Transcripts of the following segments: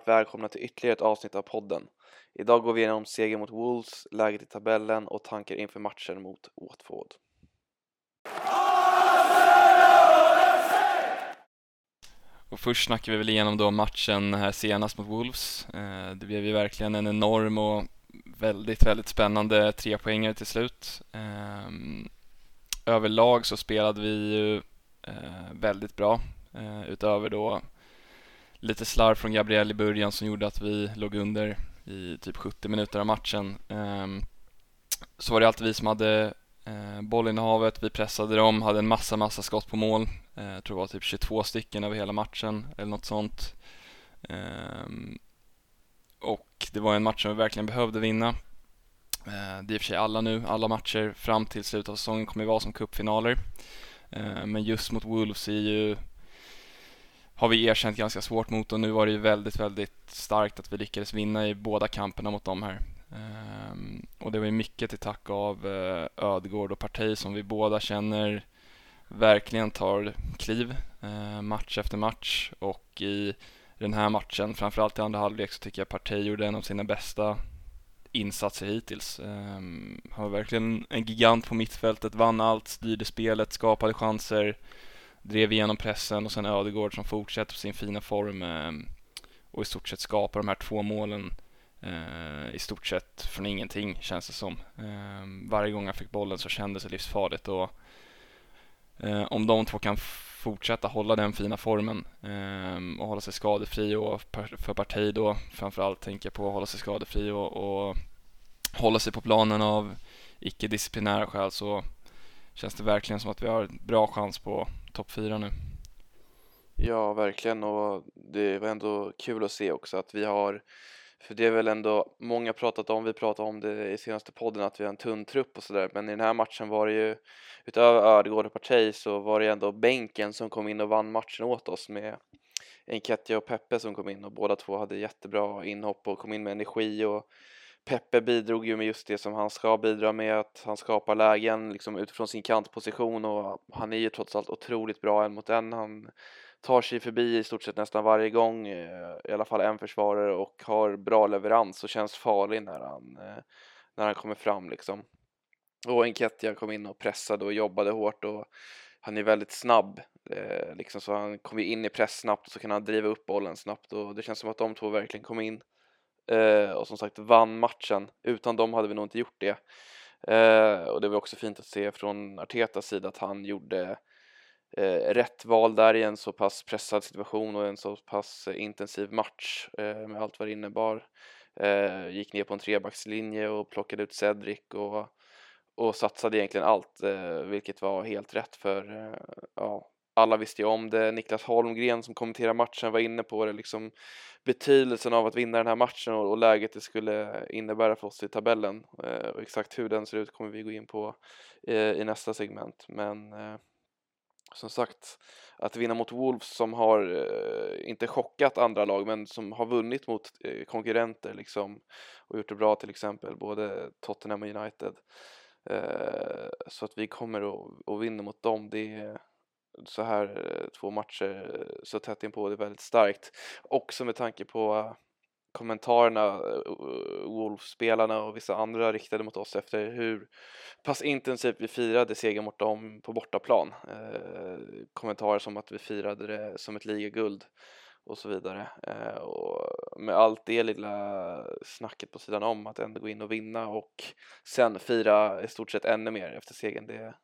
varmt välkomna till ytterligare ett avsnitt av podden. Idag går vi igenom segern mot Wolves, läget i tabellen och tankar inför matchen mot Watford. Och först snackar vi väl igenom då matchen här senast mot Wolves. Eh, det blev ju verkligen en enorm och väldigt, väldigt spännande trepoängare till slut. Ehm, överlag så spelade vi ju eh, väldigt bra, eh, utöver då lite slarv från Gabriel i början som gjorde att vi låg under i typ 70 minuter av matchen. Ehm, så var det alltid vi som hade eh, bollinnehavet, vi pressade dem, hade en massa, massa skott på mål. Jag tror det var typ 22 stycken över hela matchen eller något sånt. Ehm, och det var en match som vi verkligen behövde vinna. Eh, det är i och för sig alla nu, alla matcher fram till slutet av säsongen kommer ju vara som cupfinaler. Men just mot Wolves är ju har vi erkänt ganska svårt mot och nu var det ju väldigt, väldigt starkt att vi lyckades vinna i båda kamperna mot dem här. Um, och det var ju mycket till tack av uh, Ödegård och Partey som vi båda känner verkligen tar kliv uh, match efter match och i den här matchen, framförallt i andra halvlek, så tycker jag Partey gjorde en av sina bästa insatser hittills. Um, han var verkligen en gigant på mittfältet, vann allt, styrde spelet, skapade chanser drev igenom pressen och sen Ödegård som fortsätter på sin fina form eh, och i stort sett skapar de här två målen eh, i stort sett från ingenting känns det som. Eh, varje gång han fick bollen så kändes det livsfarligt och eh, om de två kan fortsätta hålla den fina formen ehm, och hålla sig skadefri och för parti då framförallt tänker jag på att hålla sig skadefri och, och hålla sig på planen av icke-disciplinära skäl så känns det verkligen som att vi har bra chans på topp fyra nu. Ja, verkligen och det var ändå kul att se också att vi har för det är väl ändå många pratat om, vi pratade om det i senaste podden att vi har en tunn trupp och sådär men i den här matchen var det ju utöver Ödegård och Partey så var det ändå bänken som kom in och vann matchen åt oss med Enketia och Peppe som kom in och båda två hade jättebra inhopp och kom in med energi och Peppe bidrog ju med just det som han ska bidra med, att han skapar lägen liksom utifrån sin kantposition och han är ju trots allt otroligt bra en mot en. Han tar sig förbi i stort sett nästan varje gång, eh, i alla fall en försvarare och har bra leverans och känns farlig när han, eh, när han kommer fram liksom. Och Enketia kom in och pressade och jobbade hårt och han är väldigt snabb, eh, liksom, så han kommer in i press snabbt och så kan han driva upp bollen snabbt och det känns som att de två verkligen kom in eh, och som sagt vann matchen. Utan dem hade vi nog inte gjort det. Eh, och det var också fint att se från Artetas sida att han gjorde eh, rätt val där i en så pass pressad situation och en så pass eh, intensiv match eh, med allt vad det innebar. Eh, gick ner på en trebackslinje och plockade ut Cedric och, och satsade egentligen allt, eh, vilket var helt rätt för eh, ja, alla visste ju om det. Niklas Holmgren som kommenterar matchen var inne på det, liksom betydelsen av att vinna den här matchen och, och läget det skulle innebära för oss i tabellen. Eh, och exakt hur den ser ut kommer vi gå in på eh, i nästa segment. Men eh, som sagt, att vinna mot Wolves som har, eh, inte chockat andra lag, men som har vunnit mot eh, konkurrenter liksom och gjort det bra till exempel, både Tottenham och United. Eh, så att vi kommer och vinner mot dem, det så här eh, två matcher eh, så tätt inpå, det är väldigt starkt. Också med tanke på eh, kommentarerna Wolfspelarna Wolves-spelarna och vissa andra riktade mot oss efter hur pass intensivt vi firade seger mot dem på bortaplan. Eh, kommentarer som att vi firade det som ett ligaguld och så vidare. Eh, och med allt det lilla snacket på sidan om att ändå gå in och vinna och sen fira i stort sett ännu mer efter segern, det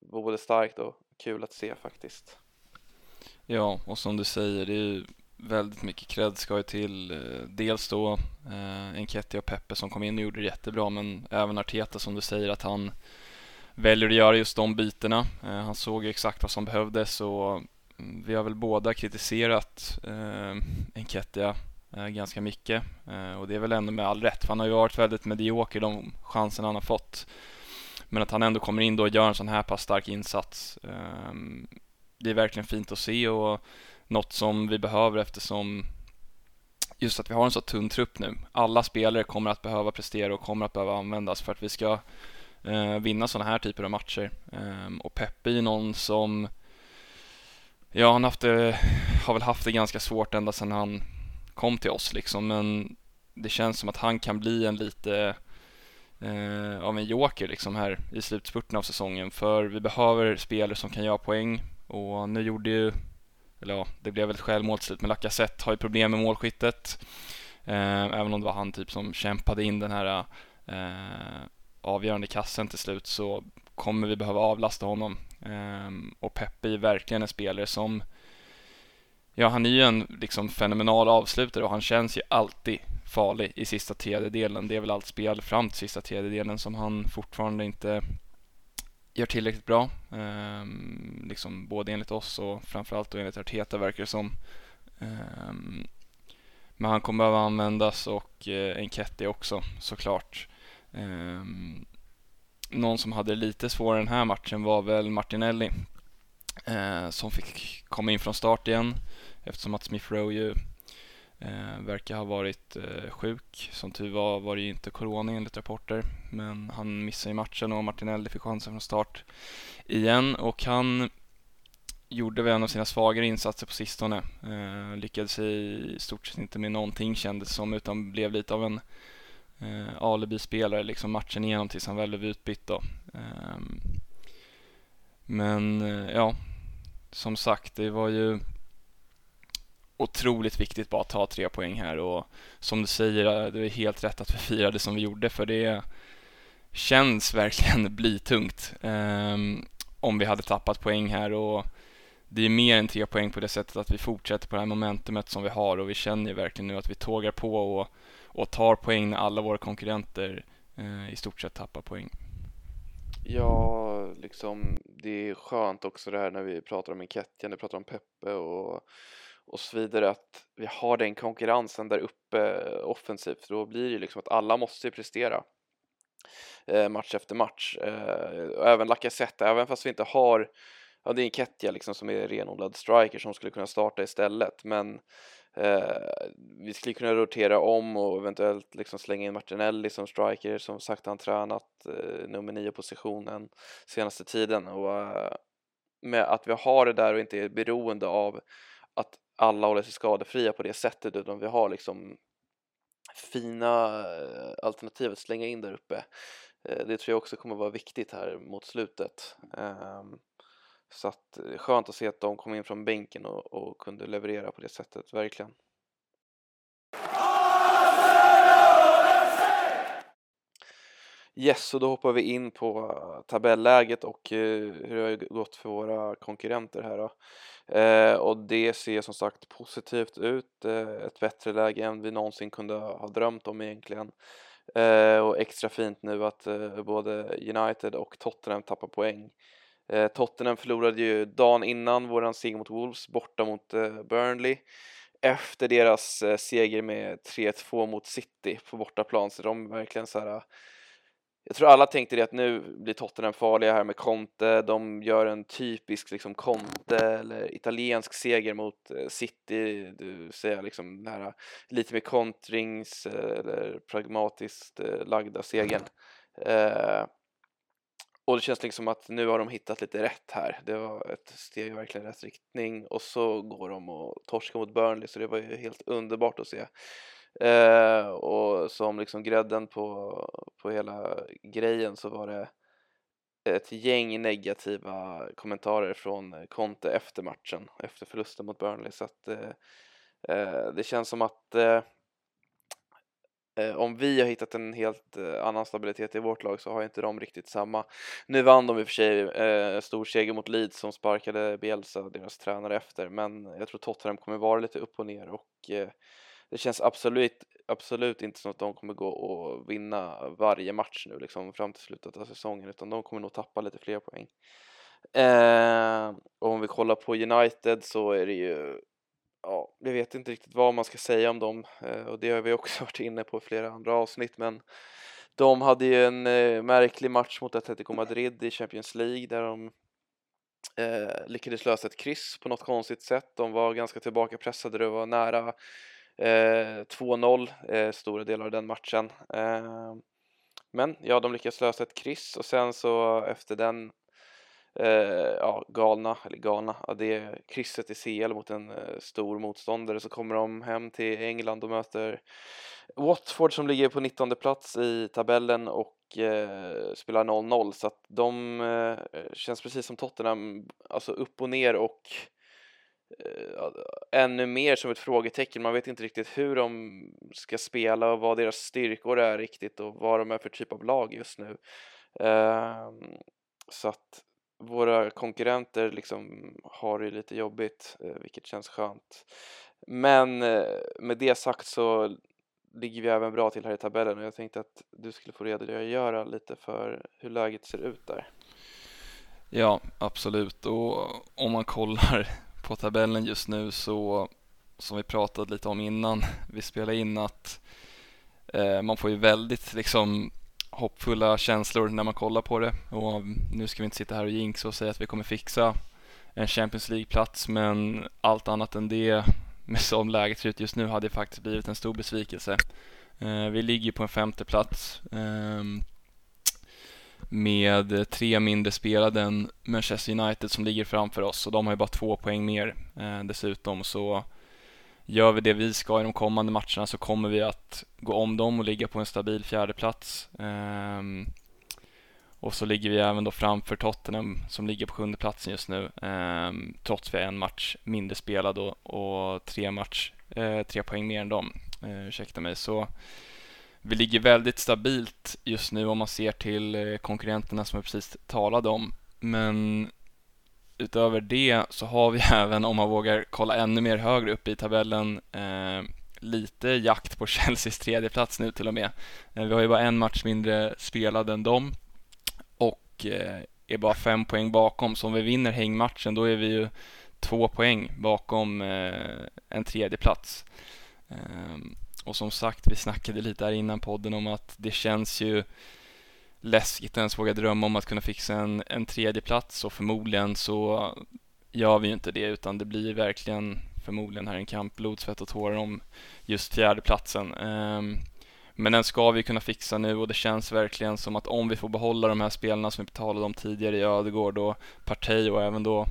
var både starkt och kul att se faktiskt. Ja, och som du säger, det är ju väldigt mycket cred ska ju till. Eh, dels då eh, Enketia och Peppe som kom in och gjorde det jättebra, men även Arteta som du säger att han väljer att göra just de bytena. Eh, han såg ju exakt vad som behövdes och mm, vi har väl båda kritiserat eh, Enketia eh, ganska mycket eh, och det är väl ändå med all rätt, för han har ju varit väldigt medioker de chanserna han har fått. Men att han ändå kommer in då och gör en sån här pass stark insats. Ehm, det är verkligen fint att se och något som vi behöver eftersom just att vi har en så tunn trupp nu. Alla spelare kommer att behöva prestera och kommer att behöva användas för att vi ska eh, vinna sådana här typer av matcher. Ehm, och Peppe är ju någon som, ja han haft det, har väl haft det ganska svårt ända sedan han kom till oss liksom, men det känns som att han kan bli en lite eh, av en joker liksom här i slutspurten av säsongen. För vi behöver spelare som kan göra poäng. Och nu gjorde ju, eller ja, det blev väl ett självmål till slut men Lacazette har ju problem med målskyttet. Eh, även om det var han typ som kämpade in den här eh, avgörande kassen till slut så kommer vi behöva avlasta honom. Eh, och Peppe är verkligen en spelare som Ja, han är ju en liksom fenomenal avslutare och han känns ju alltid farlig i sista tredjedelen. Det är väl allt spel fram till sista tredjedelen som han fortfarande inte gör tillräckligt bra. Ehm, liksom både enligt oss och framförallt då enligt Arteta verkar det som. Ehm, men han kommer behöva användas och eh, Enketti också såklart. Ehm, någon som hade lite svårare den här matchen var väl Martinelli eh, som fick komma in från start igen eftersom att Smith Rowe ju Eh, verkar ha varit eh, sjuk. Som tur var var det ju inte corona enligt rapporter. Men han missade ju matchen och Martinelli fick chansen från start igen. Och han gjorde väl en av sina svagare insatser på sistone. Eh, lyckades i stort sett inte med någonting kändes som utan blev lite av en eh, alibi-spelare liksom matchen igenom tills han väl blev utbytt då. Eh, men eh, ja, som sagt, det var ju otroligt viktigt bara att ta tre poäng här och som du säger, det är helt rätt att vi firade som vi gjorde för det känns verkligen blytungt um, om vi hade tappat poäng här och det är mer än tre poäng på det sättet att vi fortsätter på det här momentumet som vi har och vi känner ju verkligen nu att vi tågar på och, och tar poäng när alla våra konkurrenter uh, i stort sett tappar poäng. Ja, liksom det är skönt också det här när vi pratar om Enketia, du vi pratar om Peppe och och så vidare att vi har den konkurrensen där uppe eh, offensivt. Då blir det ju liksom att alla måste prestera eh, match efter match. Eh, och även Lacazette, även fast vi inte har ja det är en Ketja liksom som är renodlad striker som skulle kunna starta istället. Men eh, vi skulle kunna rotera om och eventuellt liksom slänga in Martinelli som striker som sagt han tränat eh, nummer nio positionen senaste tiden. Och eh, med att vi har det där och inte är beroende av att alla håller sig skadefria på det sättet utan vi har liksom fina eh, alternativ att slänga in där uppe. Eh, det tror jag också kommer vara viktigt här mot slutet. Ehm, så att eh, skönt att se att de kom in från bänken och, och kunde leverera på det sättet, verkligen. Yes, och då hoppar vi in på tabelläget och hur det har gått för våra konkurrenter här då. Eh, och det ser som sagt positivt ut, eh, ett bättre läge än vi någonsin kunde ha drömt om egentligen. Eh, och extra fint nu att eh, både United och Tottenham tappar poäng. Eh, Tottenham förlorade ju dagen innan våran seger mot Wolves borta mot eh, Burnley efter deras eh, seger med 3-2 mot City på bortaplan så de är verkligen så här jag tror alla tänkte det att nu blir Tottenham farliga här med Conte, de gör en typisk liksom Conte eller italiensk seger mot eh, City, du säger liksom den här lite mer kontrings eh, eller pragmatiskt eh, lagda segern. Eh, och det känns liksom att nu har de hittat lite rätt här. Det var ett steg i verkligen rätt riktning och så går de och torskar mot Burnley så det var ju helt underbart att se. Eh, och som liksom grädden på, på hela grejen så var det ett gäng negativa kommentarer från Conte efter matchen, efter förlusten mot Burnley. Så att eh, eh det känns som att eh, eh, om vi har hittat en helt eh, annan stabilitet i vårt lag så har inte de riktigt samma. Nu vann de i och för sig eh, stor seger mot Leeds som sparkade Bielsa, deras tränare, efter. Men jag tror Tottenham kommer vara lite upp och ner och det känns absolut, absolut inte som att de kommer gå och vinna varje match nu liksom fram till slutet av säsongen utan de kommer nog tappa lite fler poäng. Eh, och om vi kollar på United så är det ju ja, vi vet inte riktigt vad man ska säga om dem eh, och det har vi också varit inne på i flera andra avsnitt men de hade ju en eh, märklig match mot Atletico Madrid i Champions League där de eh, lyckades lösa ett kryss på något konstigt sätt. De var ganska tillbakapressade, det var nära Eh, 2-0 eh, stora delar av den matchen. Eh, men ja, de lyckas lösa ett kryss och sen så efter den eh, ja, galna, eller galna, ja, det krysset i CL mot en eh, stor motståndare så kommer de hem till England och möter Watford som ligger på 19 plats i tabellen och eh, spelar 0-0 så att de eh, känns precis som Tottenham, alltså upp och ner och Eh, ännu mer som ett frågetecken. Man vet inte riktigt hur de ska spela och vad deras styrkor är riktigt och vad de är för typ av lag just nu. Ehm, så att våra konkurrenter liksom har det lite jobbigt, eh, vilket känns skönt. Men eh, med det sagt så ligger vi även bra till här i tabellen och jag tänkte att du skulle få redogöra lite för hur läget ser ut där. Ja, absolut. Och om man kollar på tabellen just nu så, som vi pratade lite om innan vi spelade in, att eh, man får ju väldigt liksom hoppfulla känslor när man kollar på det och nu ska vi inte sitta här och jinxa och säga att vi kommer fixa en Champions League-plats men allt annat än det med som läget ser ut just nu hade det faktiskt blivit en stor besvikelse. Eh, vi ligger på en femte plats eh, med tre mindre spelade än Manchester United som ligger framför oss och de har ju bara två poäng mer eh, dessutom så gör vi det vi ska i de kommande matcherna så kommer vi att gå om dem och ligga på en stabil fjärdeplats. Eh, och så ligger vi även då framför Tottenham som ligger på sjunde platsen just nu, eh, trots vi har en match mindre spelad och, och tre, match, eh, tre poäng mer än dem. Eh, ursäkta mig. Så vi ligger väldigt stabilt just nu om man ser till eh, konkurrenterna som jag precis talade om. Men utöver det så har vi även, om man vågar kolla ännu mer högre upp i tabellen, eh, lite jakt på Chelseas tredje plats nu till och med. Eh, vi har ju bara en match mindre spelad än dem och eh, är bara fem poäng bakom, så om vi vinner hängmatchen då är vi ju två poäng bakom eh, en tredje plats. Ehm, och som sagt, vi snackade lite här innan podden om att det känns ju läskigt att ens våga drömma om att kunna fixa en, en tredje plats och förmodligen så gör vi ju inte det utan det blir verkligen förmodligen här en kamp blod, svett och tårar om just fjärdeplatsen. Um, men den ska vi kunna fixa nu och det känns verkligen som att om vi får behålla de här spelarna som vi talade om tidigare i Ödegård och Partey och även då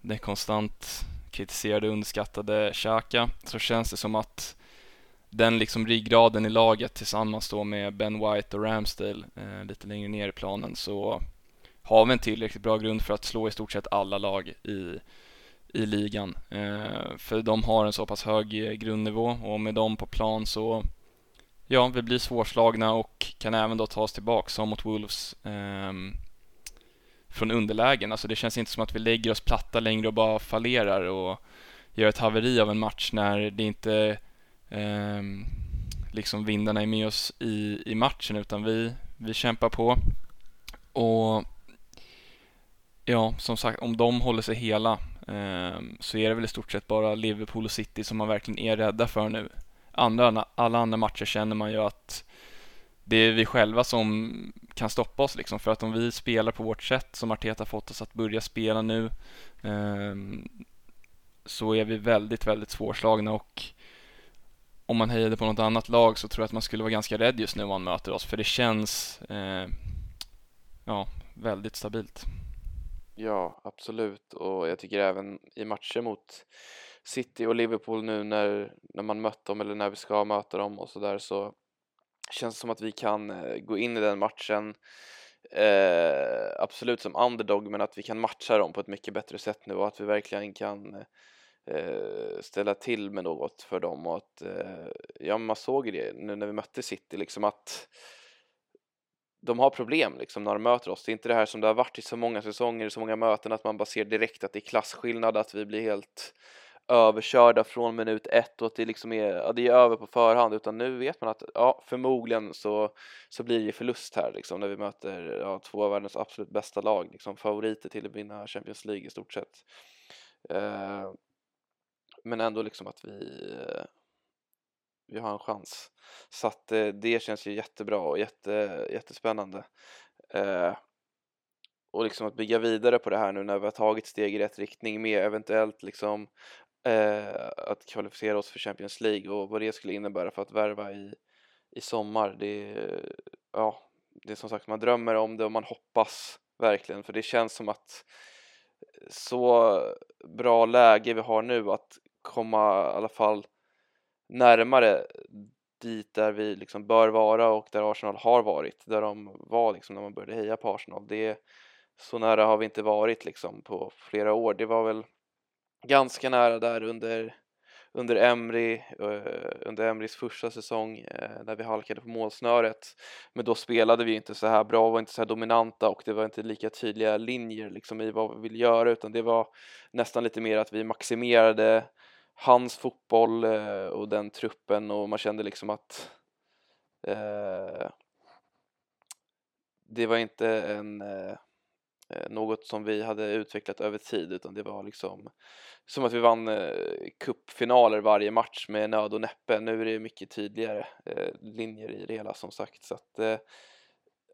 den konstant kritiserade och underskattade Xhaka så känns det som att den liksom ryggraden i laget tillsammans då med Ben White och Ramsdale eh, lite längre ner i planen så har vi en tillräckligt bra grund för att slå i stort sett alla lag i, i ligan. Eh, för de har en så pass hög eh, grundnivå och med dem på plan så ja, vi blir svårslagna och kan även då ta oss tillbaka som mot Wolves eh, från underlägen. Alltså det känns inte som att vi lägger oss platta längre och bara fallerar och gör ett haveri av en match när det inte eh, liksom vindarna är med oss i, i matchen utan vi, vi kämpar på. Och ja, som sagt, om de håller sig hela eh, så är det väl i stort sett bara Liverpool och City som man verkligen är rädda för nu. Andra, alla andra matcher känner man ju att det är vi själva som kan stoppa oss liksom för att om vi spelar på vårt sätt som Arteta fått oss att börja spela nu eh, så är vi väldigt, väldigt svårslagna och om man hejade på något annat lag så tror jag att man skulle vara ganska rädd just nu om man möter oss för det känns eh, ja, väldigt stabilt. Ja, absolut och jag tycker även i matcher mot City och Liverpool nu när, när man mött dem eller när vi ska möta dem och sådär så känns det som att vi kan eh, gå in i den matchen eh, absolut som underdog men att vi kan matcha dem på ett mycket bättre sätt nu och att vi verkligen kan eh, eh, ställa till med något för dem och att eh, ja, man såg det nu när vi mötte City liksom att de har problem liksom när de möter oss. Det är inte det här som det har varit i så många säsonger, i så många möten att man bara ser direkt att det är klasskillnad, att vi blir helt överkörda från minut ett och att det liksom är, ja, det är över på förhand utan nu vet man att ja, förmodligen så, så blir det förlust här liksom när vi möter ja, två av världens absolut bästa lag, liksom favoriter till att vinna Champions League i stort sett. Uh, men ändå liksom att vi, eh, vi har en chans. Så att eh, det känns ju jättebra och jätte, jättespännande. Eh, och liksom att bygga vidare på det här nu när vi har tagit steg i rätt riktning med eventuellt liksom eh, att kvalificera oss för Champions League och vad det skulle innebära för att värva i, i sommar. Det, ja, det är som sagt, man drömmer om det och man hoppas verkligen, för det känns som att så bra läge vi har nu att komma i alla fall närmare dit där vi liksom bör vara och där Arsenal har varit, där de var liksom när man började heja på Arsenal. Det, så nära har vi inte varit liksom på flera år. Det var väl ganska nära där under, under Emry, eh, under Emrys första säsong eh, när vi halkade på målsnöret. Men då spelade vi inte så här bra, var inte så här dominanta och det var inte lika tydliga linjer liksom i vad vi vill göra utan det var nästan lite mer att vi maximerade hans fotboll eh, och den truppen och man kände liksom att eh, det var inte en, eh, eh, något som vi hade utvecklat över tid utan det var liksom som att vi vann eh, cupfinaler varje match med nöd och näppe. Nu är det mycket tydligare eh, linjer i det hela som sagt så att eh,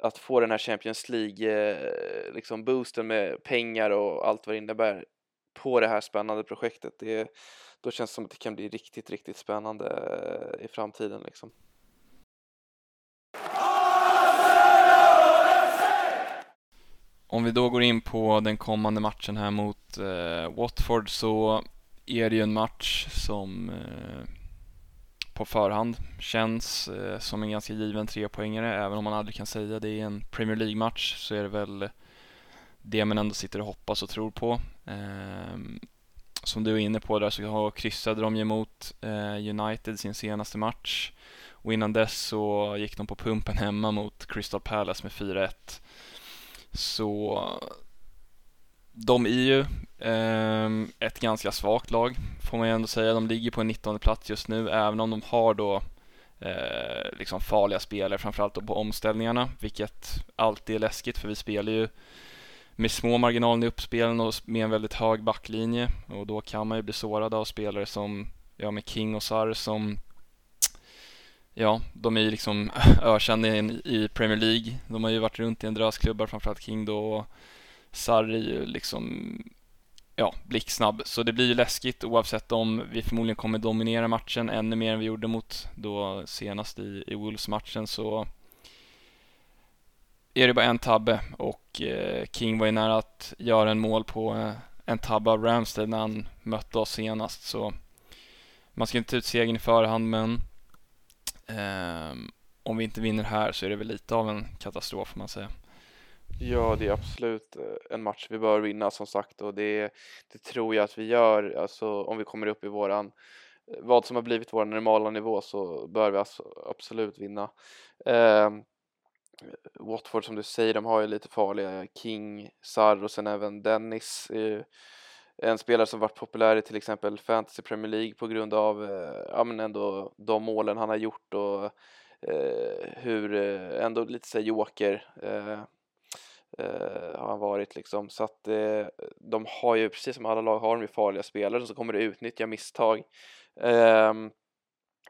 att få den här Champions League eh, liksom boosten med pengar och allt vad det innebär på det här spännande projektet. Det, då känns det som att det kan bli riktigt, riktigt spännande eh, i framtiden liksom. Om vi då går in på den kommande matchen här mot eh, Watford så är det ju en match som eh, på förhand känns eh, som en ganska given trepoängare även om man aldrig kan säga det i en Premier League-match så är det väl det man ändå sitter och hoppas och tror på. Ehm, som du är inne på där så kryssade de ju mot eh, United sin senaste match och innan dess så gick de på pumpen hemma mot Crystal Palace med 4-1. Så de är ju eh, ett ganska svagt lag får man ju ändå säga. De ligger på en 19 plats just nu även om de har då eh, liksom farliga spelare framförallt då på omställningarna vilket alltid är läskigt för vi spelar ju med små marginaler i uppspelen och med en väldigt hög backlinje och då kan man ju bli sårad av spelare som, ja med King och Sar som Ja, de är ju liksom ökända i Premier League. De har ju varit runt i en drös klubbar, framförallt King då och Sarr är ju liksom ja, blixtsnabb. Så det blir ju läskigt oavsett om vi förmodligen kommer dominera matchen ännu mer än vi gjorde mot då senast i, i Wolves-matchen så är det bara en tabbe och eh, King var ju nära att göra en mål på eh, en tabbe av Ramstead när han mötte oss senast så man ska inte ta ut segern i förhand men eh, om vi inte vinner här så är det väl lite av en katastrof får man säga. Ja, det är absolut eh, en match vi bör vinna som sagt och det, det tror jag att vi gör. Alltså om vi kommer upp i våran vad som har blivit vår normala nivå så bör vi alltså absolut vinna. Eh, Watford som du säger, de har ju lite farliga King, Sarr och sen även Dennis. Eh, en spelare som varit populär i till exempel Fantasy Premier League på grund av eh, ja, men ändå de målen han har gjort och eh, hur eh, ändå lite så joker eh, eh, har han varit liksom. Så att eh, de har ju, precis som alla lag har de ju farliga spelare som kommer att utnyttja misstag. Ehm,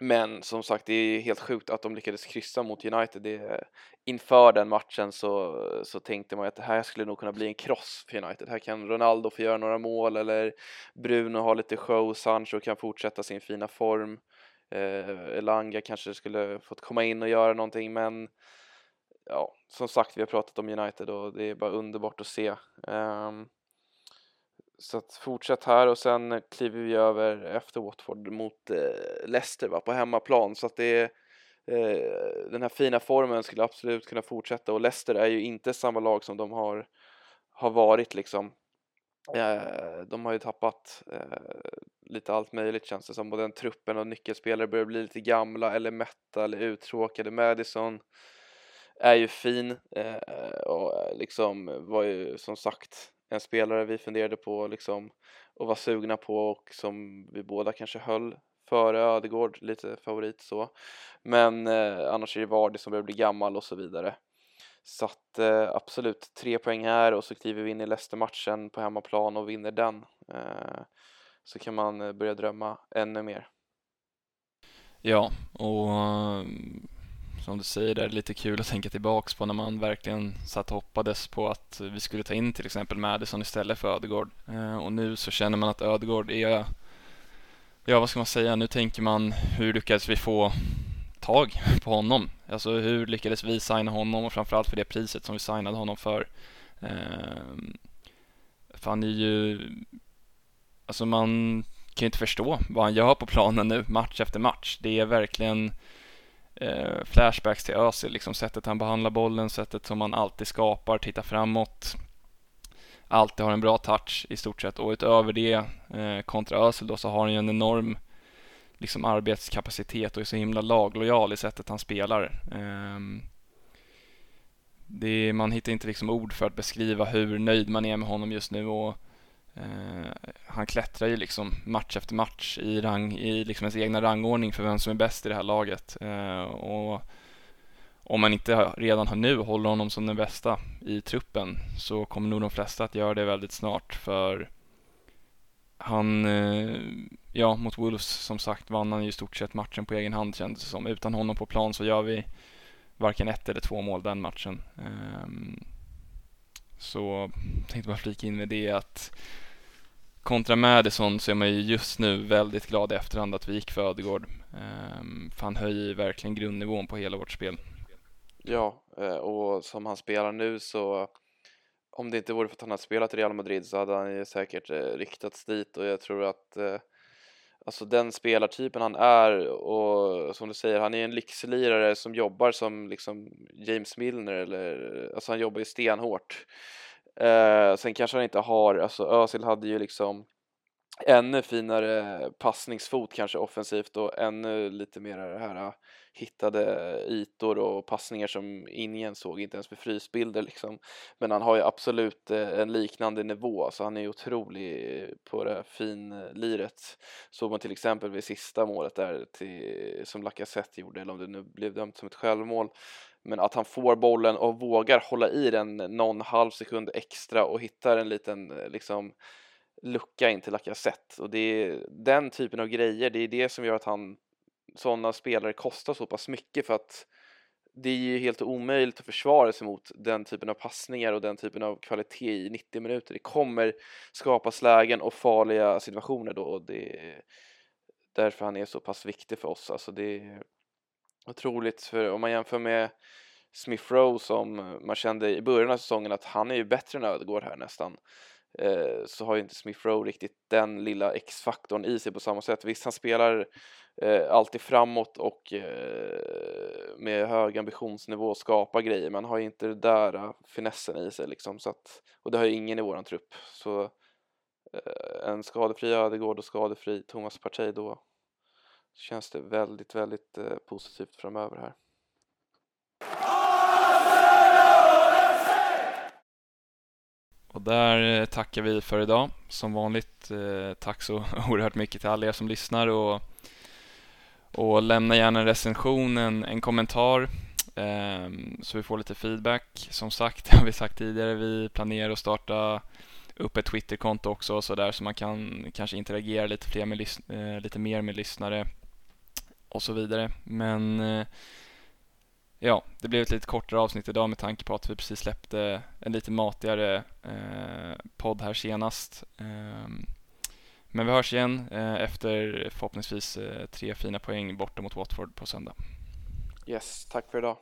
men som sagt, det är helt sjukt att de lyckades kryssa mot United. Det, inför den matchen så, så tänkte man att det här skulle nog kunna bli en kross för United. Här kan Ronaldo få göra några mål eller Bruno ha lite show, Sancho kan fortsätta sin fina form. Eh, Elanga kanske skulle fått komma in och göra någonting men ja, som sagt, vi har pratat om United och det är bara underbart att se. Um, så att fortsätt här och sen kliver vi över efter Watford mot eh, Leicester va, på hemmaplan så att det är eh, den här fina formen skulle absolut kunna fortsätta och Leicester är ju inte samma lag som de har, har varit liksom. Eh, de har ju tappat eh, lite allt möjligt känns det som och den truppen och nyckelspelare börjar bli lite gamla eller mätta eller uttråkade. Madison är ju fin eh, och liksom var ju som sagt en spelare vi funderade på liksom och var sugna på och som vi båda kanske höll före Ödegård, lite favorit så. Men eh, annars är det Vardy som börjar bli gammal och så vidare. Så att eh, absolut, tre poäng här och så kliver vi in i Leicester-matchen på hemmaplan och vinner den. Eh, så kan man eh, börja drömma ännu mer. Ja, och eh, som du säger, det är lite kul att tänka tillbaks på när man verkligen satt och hoppades på att vi skulle ta in till exempel Madison istället för Ödegård. Eh, och nu så känner man att Ödegård är, ja vad ska man säga, nu tänker man hur lyckades vi få tag på honom? Alltså hur lyckades vi signa honom och framförallt för det priset som vi signade honom för eh, för han är ju, alltså man kan ju inte förstå vad han gör på planen nu, match efter match. Det är verkligen eh, flashbacks till Özil, liksom sättet han behandlar bollen, sättet som han alltid skapar, tittar framåt. Alltid har en bra touch i stort sett och utöver det eh, kontra Özil då så har han ju en enorm liksom arbetskapacitet och är så himla laglojal i sättet han spelar. Eh, det, man hittar inte liksom ord för att beskriva hur nöjd man är med honom just nu och Eh, han klättrar ju liksom match efter match i, rang, i liksom ens egna rangordning för vem som är bäst i det här laget. Eh, och om man inte redan har nu håller honom som den bästa i truppen så kommer nog de flesta att göra det väldigt snart för han, eh, ja mot Wolves som sagt vann han ju i stort sett matchen på egen hand kändes det som. Utan honom på plan så gör vi varken ett eller två mål den matchen. Ehm, så tänkte bara flika in med det att kontra Madison så är man ju just nu väldigt glad i efterhand att vi gick för Ödegård. Ehm, för han höjer verkligen grundnivån på hela vårt spel. Ja, eh, och som han spelar nu så om det inte vore för att han har spelat i Real Madrid så hade han ju säkert eh, riktats dit och jag tror att eh, Alltså den spelartypen han är och som du säger, han är en lyxlirare som jobbar som liksom James Milner eller alltså han jobbar ju stenhårt. Eh, sen kanske han inte har, alltså Özil hade ju liksom ännu finare passningsfot kanske offensivt och ännu lite mer det här eh, hittade ytor och passningar som ingen såg, inte ens med frysbilder liksom. Men han har ju absolut eh, en liknande nivå, så han är ju otrolig på det finliret. Såg man till exempel vid sista målet där till, som Lacazette gjorde, eller om det nu blev dömt som ett självmål. Men att han får bollen och vågar hålla i den någon halv sekund extra och hittar en liten eh, liksom lucka in till Lacazette och det är den typen av grejer, det är det som gör att han sådana spelare kostar så pass mycket för att det är ju helt omöjligt att försvara sig mot den typen av passningar och den typen av kvalitet i 90 minuter. Det kommer skapas lägen och farliga situationer då och det är därför han är så pass viktig för oss. Alltså det är otroligt, för om man jämför med Smith Rowe som man kände i början av säsongen att han är ju bättre än Ödegård här nästan. Eh, så har ju inte Smith Rowe riktigt den lilla X-faktorn i sig på samma sätt. Visst, han spelar eh, alltid framåt och eh, med hög ambitionsnivå och skapar grejer, men har ju inte det där uh, finessen i sig liksom. Så att, och det har ju ingen i våran trupp. Så eh, en skadefri Ödegård och skadefri Thomas Partey då så känns det väldigt, väldigt eh, positivt framöver här. Och där eh, tackar vi för idag. Som vanligt, eh, tack så oerhört mycket till alla er som lyssnar och, och lämna gärna en recension, en, en kommentar ehm, så vi får lite feedback. Som sagt, det har vi sagt tidigare, vi planerar att starta upp ett Twitterkonto också så där så man kan kanske interagera lite, fler med, lite mer med lyssnare och så vidare. Men eh, Ja, det blev ett lite kortare avsnitt idag med tanke på att vi precis släppte en lite matigare eh, podd här senast. Eh, men vi hörs igen eh, efter förhoppningsvis eh, tre fina poäng borta mot Watford på söndag. Yes, tack för idag.